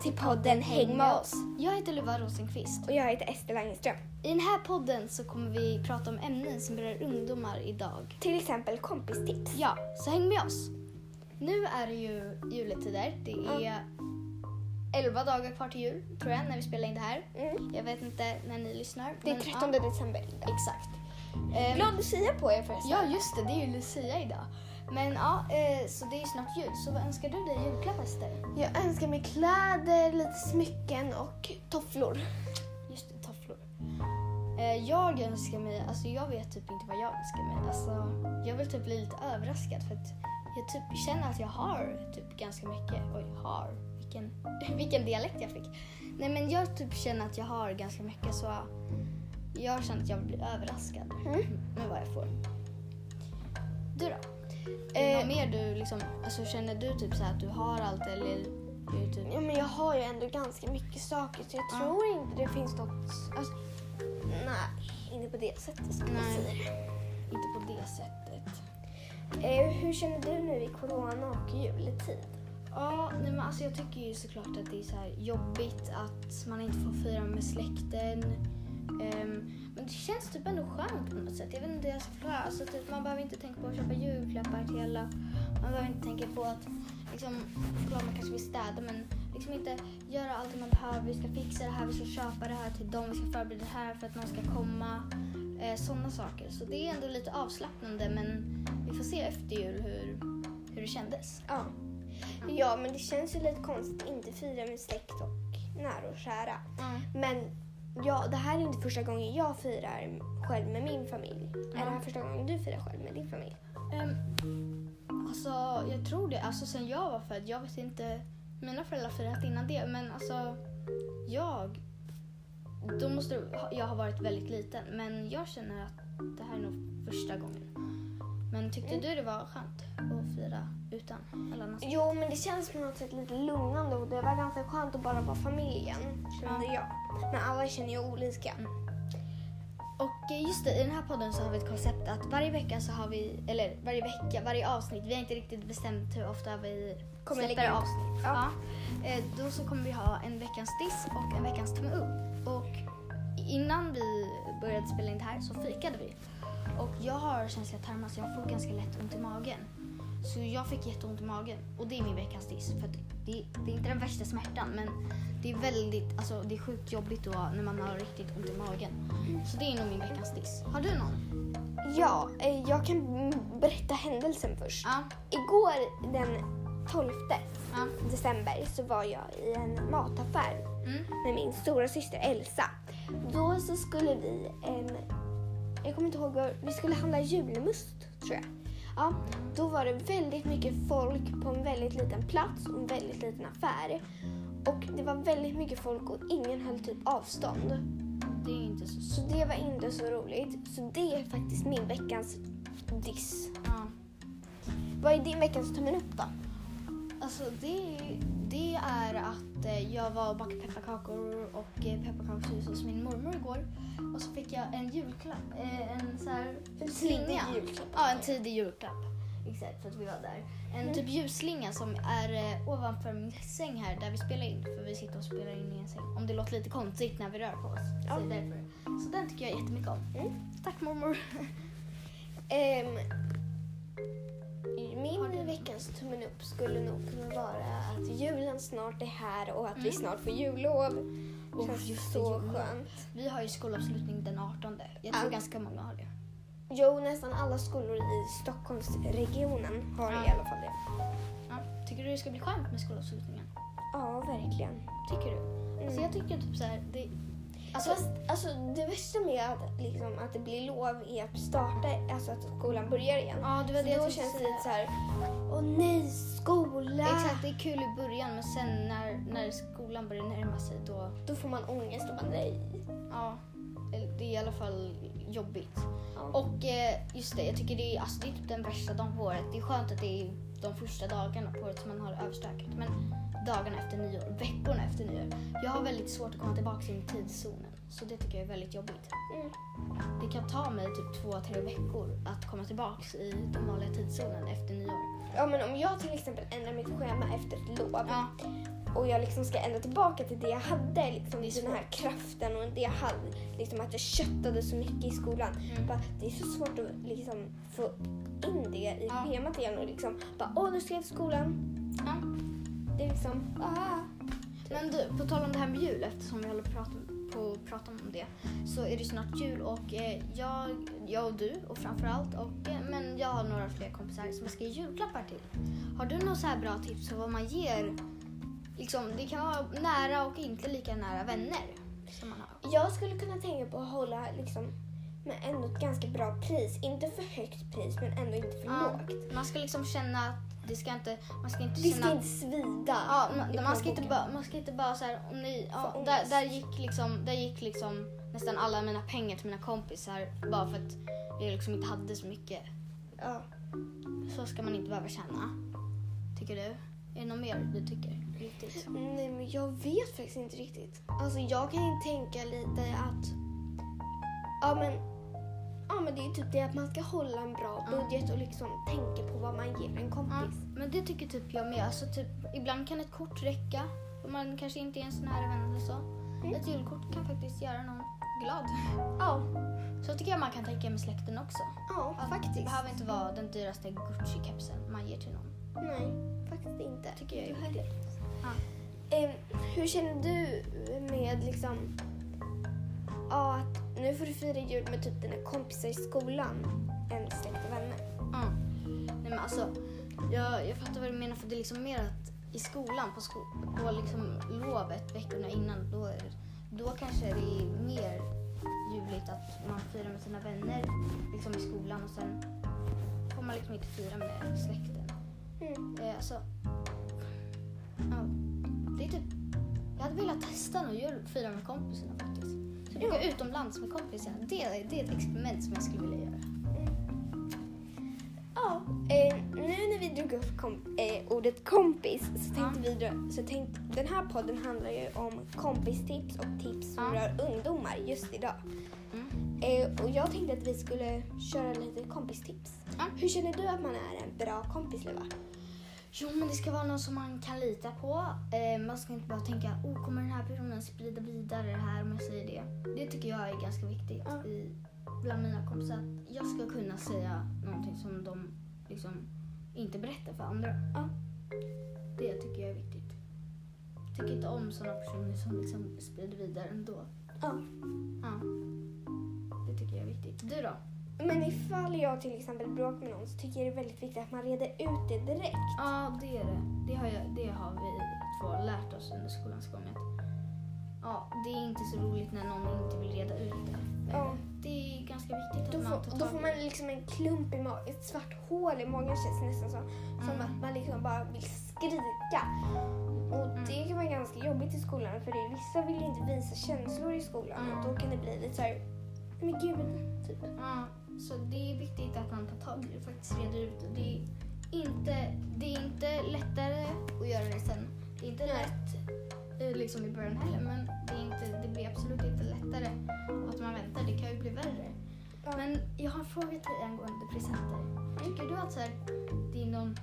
till podden Häng med oss. Jag heter Luva Rosenqvist. Och jag heter Ester Langeström. I den här podden så kommer vi prata om ämnen som berör ungdomar idag. Till exempel kompistips. Ja, så häng med oss. Nu är det ju juletider. Det är 11 dagar kvar till jul, tror jag, när vi spelar in det här. Mm. Jag vet inte när ni lyssnar. Det är men, 13 ja, december idag. Exakt. Ehm, Glad Lucia på er förresten. Ja, just det. Det är ju Lucia idag. Men ja, eh, så det är snart jul. Så vad önskar du dig i julklapp, Ester? Jag önskar mig kläder, lite smycken och tofflor. Just det, tofflor. Eh, jag önskar mig, alltså jag vet typ inte vad jag önskar mig. Alltså, jag vill typ bli lite överraskad för att jag typ känner att jag har typ ganska mycket. Oj, har. Vilken, vilken dialekt jag fick. Nej men jag typ känner att jag har ganska mycket så jag känner att jag vill bli överraskad Mm. med vad jag får. Du då? Är Eh, mer du liksom, alltså känner du typ så att du har allt eller typ Ja, men jag har ju ändå ganska mycket saker så jag Ja. tror inte det finns något... Alltså, nej, inte på det sättet jag Nej. säga. inte på det sättet? Eh, hur känner du nu i corona och juletid? Ja, nej men alltså jag tycker ju såklart att det är så jobbigt att man inte får fira med släkten. Ehm, men det känns typ ändå skönt på något sätt. Jag vet inte hur jag ska förklara. Alltså typ, man behöver inte tänka på att köpa julklappar till alla. Man behöver inte tänka på att liksom, klart man kanske vill städa men liksom inte göra allt man behöver. Vi ska fixa det här, vi ska köpa det här till dem, vi ska förbereda det här för att någon ska komma. Eh, Sådana saker. Så det är ändå lite avslappnande men vi får se efter jul hur, hur det kändes. Ja. Ja, men det känns ju lite konstigt att inte fira med släkt och nära och kära. Men ja, det här är inte första gången jag firar själv med min familj. Är det här första gången du firar själv med din familj? Um, alltså, jag tror det. Alltså, sen jag var född. Jag vet inte. Mina föräldrar firat innan det, men alltså jag... Då måste jag ha varit väldigt liten, men jag känner att det här är nog första gången. Men tyckte Mm. du det var skönt att fira utan alla andra? Jo, men det känns på något sätt lite lugnande och det var ganska skönt att bara vara familjen, kände Ja. jag. Men alla känner ju olika. Och eh, just det, i den här podden så har vi ett koncept att varje vecka så har vi, eller varje vecka, varje avsnitt, vi har inte riktigt bestämt hur ofta vi Kommer släpper avsnitt. Ja. Ja. Eh, Då så kommer vi ha en veckans diss och en veckans tumme upp. Och innan vi började spela in det här så fikade vi. Och jag har känsliga tarmar så jag får ganska lätt ont i magen. Så jag fick jätteont i magen och det är min veckans diss. För att det, det är inte den värsta smärtan men det är väldigt, alltså det är sjukt jobbigt då när man har riktigt ont i magen. Så det är nog min veckans diss. Har du någon? Ja, eh, jag kan berätta händelsen först. Ja. Igår den 12 Ja. december så var jag i en mataffär Mm. med min stora syster Elsa. Då så skulle vi en, jag kommer inte ihåg, vi skulle handla julmust tror jag. Ja, då var det väldigt mycket folk på en väldigt liten plats och en väldigt liten affär. Och det var väldigt mycket folk och ingen höll typ avstånd. Det är inte så Så det var inte så roligt. Så det är faktiskt min veckans diss. Ja. Vad är din veckans tummen upp då? Alltså det, det är att eh, jag var och bakade pepparkakor och eh, pepparkakshus hos min mormor igår. Och så fick jag en julklapp, eh, en så här En slinga. julklapp. Ja, en tidig julklapp. Exakt, för att vi var där. En Mm. typ ljusslinga som är ovanför min säng här där vi spelar in. För vi sitter och spelar in i en säng. Om det låter lite konstigt när vi rör på oss. Ja. Så, är därför. så den tycker jag jättemycket om. Mm. Tack mormor. Du- min veckans tummen upp skulle nog kunna vara att julen snart är här och att vi Mm. snart får jullov. Oh, Känns just det, så jullov. skönt. Vi har ju skolavslutning den 18. Jag tror Ja. ganska många har det. Jo, nästan alla skolor i Stockholmsregionen har Ja. i alla fall det. Ja. Tycker du det ska bli skönt med skolavslutningen? Ja, verkligen. Tycker du? Mm. Alltså jag tycker typ så här, det... Alltså, Fast alltså, det värsta med att, liksom, att det blir lov är att starta, alltså att skolan börjar igen. ja, det var det För då jag känns det lite så här, åh nej, skola! Exakt, det är kul i början men sen när, när skolan börjar närma sig då, Då får man ångest och bara nej. ja, det är i alla fall jobbigt. Ja. Och eh, just det, jag tycker det är, alltså, det är typ den värsta dagen på året. Det är skönt att det är de första dagarna på året som man har överstökat. Men dagarna efter nyår, veckorna efter nyår. Jag har väldigt svårt att komma tillbaka i tidszonen. Så det tycker jag är väldigt jobbigt. Mm. Det kan ta mig typ två, tre veckor att komma tillbaka i den vanliga tidszonen efter nyår. Ja men om jag till exempel ändrar mitt schema efter ett lov Ja, och jag liksom ska ändra tillbaka till det jag hade, liksom, Det är den här kraften och det jag hade, liksom att jag köttade så mycket i skolan. Mm. Bara, det är så svårt att liksom få in det i Ja. schemat igen och liksom bara, åh nu ska jag till skolan. Det är liksom, ah. Men du, på tal om det här med jul, eftersom vi håller på att prata, om det, så är det snart jul och eh, jag, jag och du och framförallt, och, eh, men jag har några fler kompisar som jag ska ge julklappar till. Har du några så här bra tips på vad man ger? Liksom, det kan vara nära och inte lika nära vänner. Som man har. Jag skulle kunna tänka på att hålla liksom med ändå ett ganska bra pris. Inte för högt pris men ändå inte för Ja. lågt. Man ska liksom känna att det ska inte, man ska inte Det känna ska inte svida. Ja, man, man, ska inte bara, man ska inte bara så här, om ni, ja, där, där, gick liksom, där gick liksom nästan alla mina pengar till mina kompisar bara för att jag liksom inte hade så mycket. Ja. Så ska man inte behöva känna. Tycker du? Är det något mer du tycker är viktigt? Nej men jag vet faktiskt inte riktigt. Alltså jag kan ju tänka lite att ja men Ja men det är typ det att man ska hålla en bra Ja. budget och liksom tänka på vad man ger en Ja, kompis. men det tycker typ jag med. Alltså, typ, ibland kan ett kort räcka om man kanske inte är en så nära vän eller så. Mm. Ett julkort kan faktiskt göra någon glad. Ja, Så tycker jag man kan tänka med släkten också. ja Att Det faktiskt. behöver inte vara den dyraste Gucci-kepsen man ger till någon. Nej, faktiskt inte. Tycker jag är viktigt. Ja. Eh, hur känner du med liksom ja, att nu får du fira jul med typ dina kompisar i skolan än släkt och vänner? Ja. Nej, men alltså, jag, jag fattar vad du menar för det är liksom mer att i skolan på, sko på liksom lovet veckorna innan då, är, då kanske det är mer juligt att man firar med sina vänner liksom i skolan och sen får man liksom inte fira med släkten. Mm. Eh, alltså, ja, det är typ, jag hade velat testa jul fira med kompisarna Ja. åka utomlands med kompisarna, det, det är ett experiment som jag skulle vilja göra. Ja, eh, nu när vi drog upp kom, eh, ordet kompis så tänkte vi dra, så tänkte, den här podden handlar ju om kompistips och tips som Ja. rör ungdomar just idag. Mm. Eh, och jag tänkte att vi skulle köra lite kompistips. Ja. Hur känner du att man är en bra kompis Leva? Jo, men det ska vara någon som man kan lita på. Eh, man ska inte bara tänka, oh, kommer den här personen sprida vidare det här om jag säger det. Det tycker jag är ganska viktigt Ja. i, bland mina kompisar. Att jag ska kunna säga någonting som de liksom inte berättar för andra. Ja. Det tycker jag är viktigt. Tycker inte om sådana personer som liksom sprider vidare ändå. Ja. Ja. Det tycker jag är viktigt. Du då? Men ifall jag till exempel bråkar med någon så tycker jag det är väldigt viktigt att man reder ut det direkt. Ja, det är det. Det har, jag, det har vi två lärt oss under skolans gång. Ja, det är inte så roligt när någon inte vill reda ut det. Ja. Det är ganska viktigt Då att man tar får, då får man liksom en klump i magen, ett svart hål i magen känns nästan som. Som Mm. att man liksom bara vill skrika. Och Mm. det kan vara ganska jobbigt i skolan för det, vissa vill ju inte visa känslor i skolan Mm. och då kan det bli lite såhär, men gud, typ. Så det är viktigt att man tar tag i det och faktiskt reder ut det. Det är inte, det är inte lättare att göra det sen. Det är inte lätt eh, liksom i början heller men det, är inte, det blir absolut inte lättare att man väntar. Det kan ju bli värre. Men jag har en fråga till dig angående presenter. Tycker du att så här, det är någon,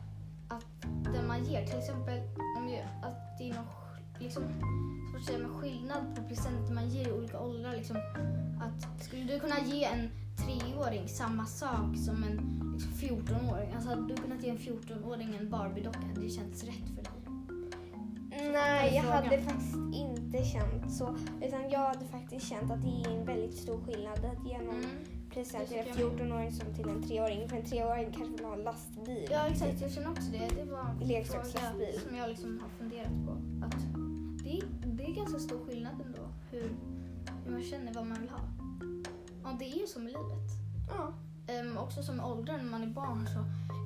att den man ger, till exempel att det är någon liksom, svårt att säga, men skillnad på presenter man ger i olika åldrar? Liksom, att, skulle du kunna ge en treåring samma sak som en liksom, 14-åring? Alltså hade du kunnat ge en 14-åring en Barbie-docka? Hade det känts rätt för dig? Nej, jag hade faktiskt inte känt så. Utan jag hade faktiskt känt att det är en väldigt stor skillnad att ge någon present till en tycker jag 14-åring som till en 3-åring. För en 3-åring kanske vill ha en lastbil. Ja exakt, jag känner också det. Det var en fråga Leksakslastbil. som jag liksom har funderat på. Att det, är, det är ganska stor skillnad ändå hur, hur man känner vad man vill ha. Ja, det är ju som i livet. Ja. Ehm, också som åldern när man är barn så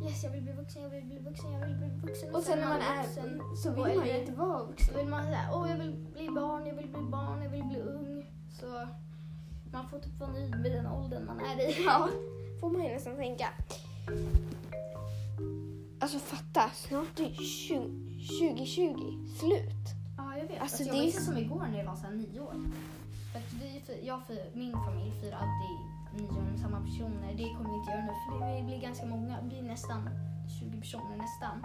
yes jag vill bli vuxen, jag vill bli vuxen, jag vill bli vuxen. Och sen när man är vuxen så vill man ju inte vara vuxen. vill man säga åh jag vill bli barn, jag vill bli barn, jag vill bli ung. Så man får typ vara nöjd med den åldern man är i. Ja, får man ju nästan tänka. Alltså fatta, snart är 20, 2020 slut. Ja, jag vet. Alltså, Alltså, jag det är som igår när jag var så här nio år. För att vi, jag, för, min familj firar alltid nio med samma personer. Det kommer vi inte göra nu för vi blir ganska många. vi blir nästan 20 personer nästan.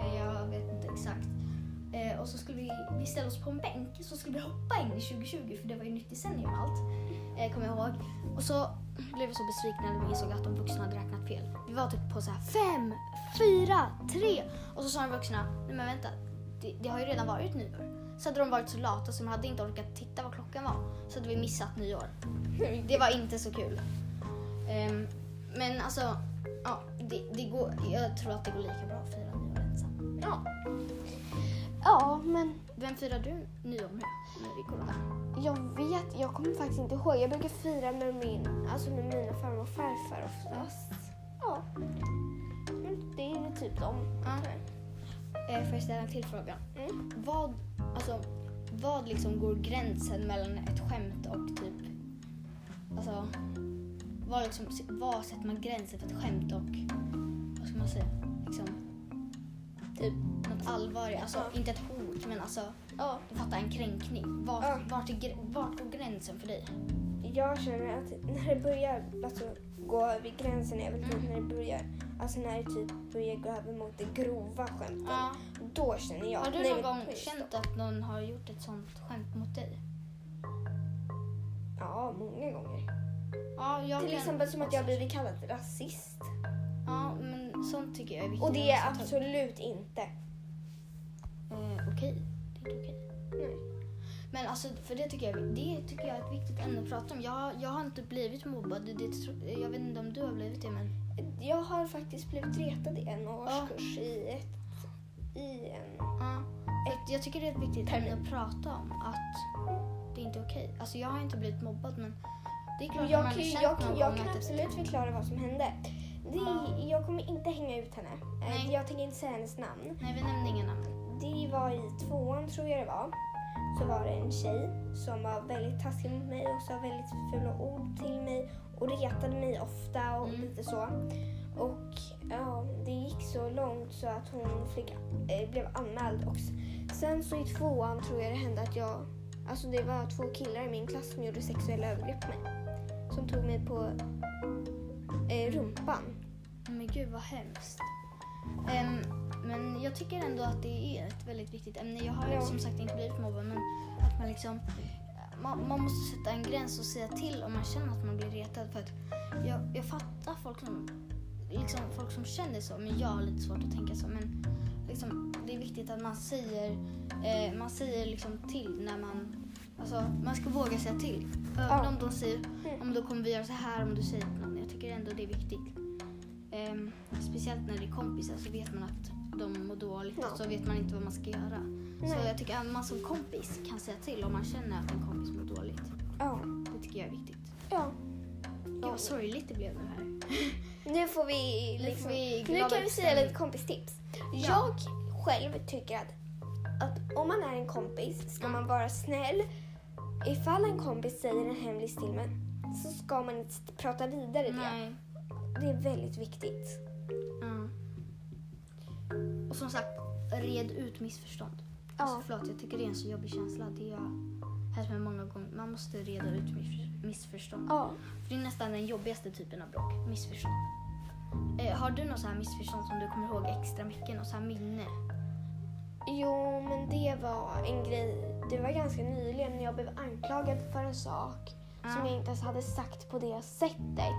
Eh, jag vet inte exakt. Eh, och så skulle vi, vi ställa oss på en bänk så skulle vi hoppa in i 2020 för det var ju nytt decennium och allt. Eh, kommer jag ihåg. Och så blev vi så besvikna när vi insåg att de vuxna hade räknat fel. Vi var typ på så här fem, fyra, tre och så sa de vuxna, nej men vänta, det, det har ju redan varit nyår. Så hade de varit så lata så de hade inte orkat titta vad klockan var. Så hade vi missat nyår. Det var inte så kul. Ehm, men alltså, ja, det, det går, jag tror att det går lika bra att fira nyår ensam. Ja. Ja, men Vem firar du nyår med när det är corona? jag vet, jag kommer faktiskt inte ihåg. Jag brukar fira med min, alltså med mina farmor och farfar oftast. Ja. Men det är typ dem. Ja. Eh, får jag ställa en till fråga? Mm. Vad, alltså, vad liksom går gränsen mellan ett skämt och typ... Alltså, vad, liksom, vad sätter man gränsen för ett skämt och... Vad ska man säga? Liksom, typ något allvarligt. Alltså, Ja. inte ett hot, men alltså, Ja. du fattar, en kränkning. Vart, Ja. vart, är, vart går gränsen för dig? Jag känner att när det börjar alltså, gå över gränsen är väl typ när det börjar, alltså när det typ börjar gå över mot det grova skämten. Ja. Då känner jag Har du någon gång känt att någon har gjort ett sånt skämt mot dig? Ja, många gånger. Ja, jag Till kan- exempel som att jag blivit kallad rasist. Ja, men sånt tycker jag är viktigt. Och det är absolut inte. Eh, okej. Det är inte okej. Nej. Men alltså, för det tycker, jag, det tycker jag är ett viktigt ämne att prata om. Jag, jag har inte blivit mobbad. Det, jag vet inte om du har blivit det, men... Jag har faktiskt blivit retad i en årskurs i ett, i en... Ja. För jag tycker det är ett viktigt ämne att prata om. Att det är inte okej. Alltså, jag har inte blivit mobbad, men det är klart Jag man kan, jag, kan, jag gång kan absolut förklara vad som hände. Det, Ja. Jag kommer inte hänga ut henne. Nej. Jag tänker inte säga hennes namn. Nej, vi nämnde inga namn. Det var i tvåan tror jag det var. Så var det en tjej som var väldigt taskig mot mig och sa väldigt fula ord till mig och retade mig ofta och Mm. lite så. Och ja, det gick så långt så att hon fick, eh, blev anmäld. Och sen så i tvåan tror jag det hände att jag, alltså det var två killar i min klass som gjorde sexuella övergrepp på mig. Som tog mig på eh, rumpan. Men gud vad hemskt. Ehm, men jag tycker ändå att det är ett väldigt viktigt ämne. Jag har ju som sagt inte blivit mobbad men att man liksom man, man måste sätta en gräns och säga till om man känner att man blir retad. För att jag, jag fattar folk som, liksom, folk som känner så men jag har lite svårt att tänka så. Men liksom, det är viktigt att man säger, eh, man säger liksom till när man Alltså, man ska våga säga till. Även om de säger om då kommer vi göra så här om du säger till någon. Jag tycker ändå det är viktigt. Ehm, speciellt när det är kompisar så vet man att de mår dåligt Ja. så vet man inte vad man ska göra. Så Nej. jag tycker att man som kompis kan säga till om man känner att en kompis mår dåligt. Ja. Det tycker jag är viktigt. ja. Gud vad sorgligt det blev nu här. Nu får vi, Nu liksom, får vi nu glada kan vi säga lite kompistips. Ja. Jag själv tycker att, att om man är en kompis ska man vara snäll. Ifall en kompis säger en hemlis till mig så ska man inte prata vidare det. Nej. Det är väldigt viktigt. Och som sagt, red ut missförstånd. Alltså, Ja. förlåt, jag tycker det är en så jobbig känsla. Det har hänt mig många gånger. Man måste reda ut miss- missförstånd. Ja. För det är nästan den jobbigaste typen av bråk, missförstånd. Eh, har du något så här missförstånd som du kommer ihåg extra mycket? Något så här minne? Jo, men det var en grej. Det var ganska nyligen när jag blev anklagad för en sak som Ja. jag inte ens hade sagt på det sättet.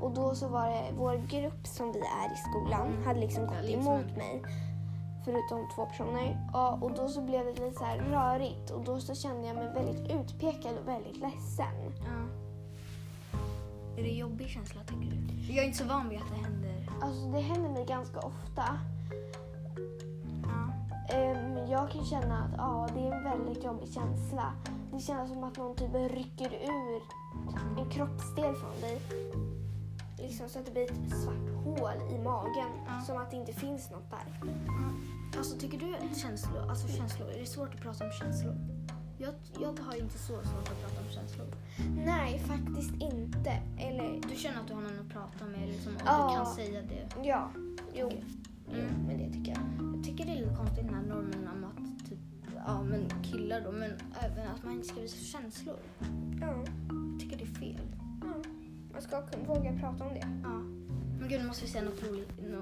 Och då så var det vår grupp som vi är i skolan Mm. hade liksom gått liksom emot mig. Förutom två personer. Ja, och då så blev det lite så här rörigt och då så kände jag mig väldigt utpekad och väldigt ledsen. Ja. Är det en jobbig känsla tycker du? Jag är inte så van vid att det händer. Alltså det händer mig ganska ofta. Ja. Ehm, jag kan känna att ja, det är en väldigt jobbig känsla. Det känns som att någon typ rycker ur en kroppsdel från dig. Liksom så att det blir ett svart hål i magen. Ja. Som att det inte finns något där. Alltså tycker du att känslor, alltså känslor, är det svårt att prata om känslor? Jag, jag har inte så svårt att prata om känslor. Nej, faktiskt inte. Eller Du känner att du har någon att prata med liksom, och Ja. du kan säga det. ja, jo. Jo Mm. Det tycker jag. Jag tycker det är lite konstigt den här normen om att typ, ja men killar då, men även att man inte ska visa känslor. Ja, Jag tycker det är fel. ja. Man ska kunna våga prata om det. Ja. Men gud, nu måste vi säga något roligt. No,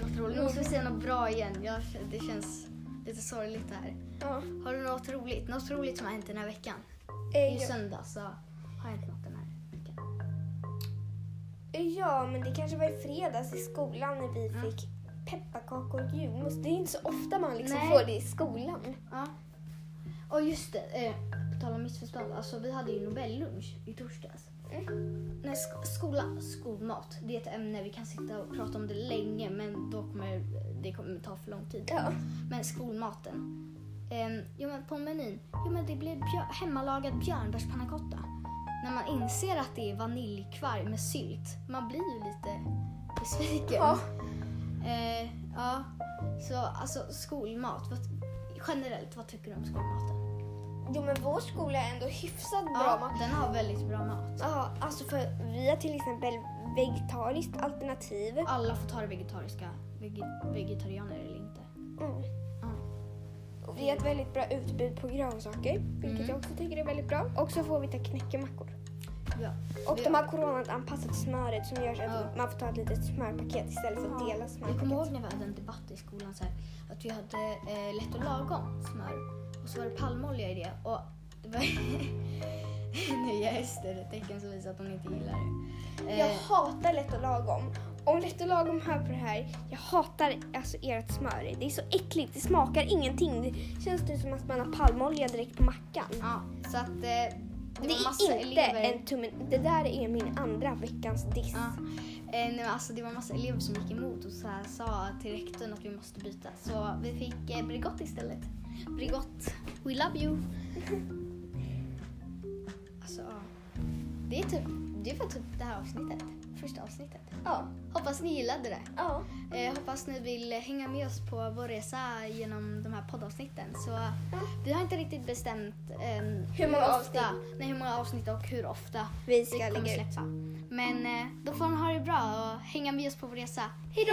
något roligt. Nu måste vi säga något bra igen. Jag, det känns lite sorgligt här. Ja. Har du något roligt? Något roligt som har hänt den här veckan? Eh, I ja. söndag så har hänt något den här veckan. Ja, men det kanske var i fredags i skolan när vi Mm. fick pepparkakor och julmust. Det är inte så ofta man liksom Nej. får det i skolan. Ja. Och just det, eh, på tal om missförstånd. Alltså vi hade ju Nobellunch i torsdags. Mm. Nej, sk- skola, skolmat. Det är ett ämne vi kan sitta och prata om det länge men då kommer det kommer ta för lång tid. Ja. Men skolmaten. Um, jo men på menyn, jo men det blir björ- hemmalagad björnbärspannacotta. När man inser att det är vaniljkvarg med sylt, man blir ju lite besviken. Ja. Eh, ja, så alltså skolmat. Vad, generellt, vad tycker du om skolmaten? Jo, men vår skola är ändå hyfsat bra Ja, mat. den har väldigt bra mat. Ja, alltså för vi har till exempel vegetariskt alternativ. Alla får ta det vegetariska, vege- vegetarianer eller inte. Mm. Ja. Och vi har ett väldigt bra utbud på grönsaker, vilket Mm. jag också tycker är väldigt bra. Och så får vi ta knäckemackor. Ja. Och de har coronanpassat smöret som gör så att Ja. man får ta ett litet smörpaket istället för att dela Jag kommer ihåg när vi hade en debatt i skolan så här, att vi hade eh, lätt och lagom smör och så var det palmolja i det och det var nu gör Ester ett tecken som visar att hon inte gillar det. Eh, Jag hatar lätt och lagom. Om lätt och lagom hör på det här, jag hatar alltså ert smör. Det är så äckligt, det smakar ingenting. Det känns det som att man har palmolja direkt på mackan. ja, så att eh, det, Det är inte elever. en tumme. Det där är min andra veckans diss. Ja. Eh, nej, alltså, det var massa elever som gick emot och så här, sa till rektorn att vi måste byta. Så vi fick eh, Bregott istället. Bregott, we love you. Alltså, det är typ, det var typ det här avsnittet. Första avsnittet. Ja. Hoppas ni gillade det. ja. Eh, hoppas ni vill hänga med oss på vår resa genom de här poddavsnitten. Så vi har inte riktigt bestämt eh, Hur många ofta, nej, hur många avsnitt och hur ofta Vi vi ska kommer lägga ut. släppa. Men eh, då får ni ha det bra och hänga med oss på vår resa. Hej då!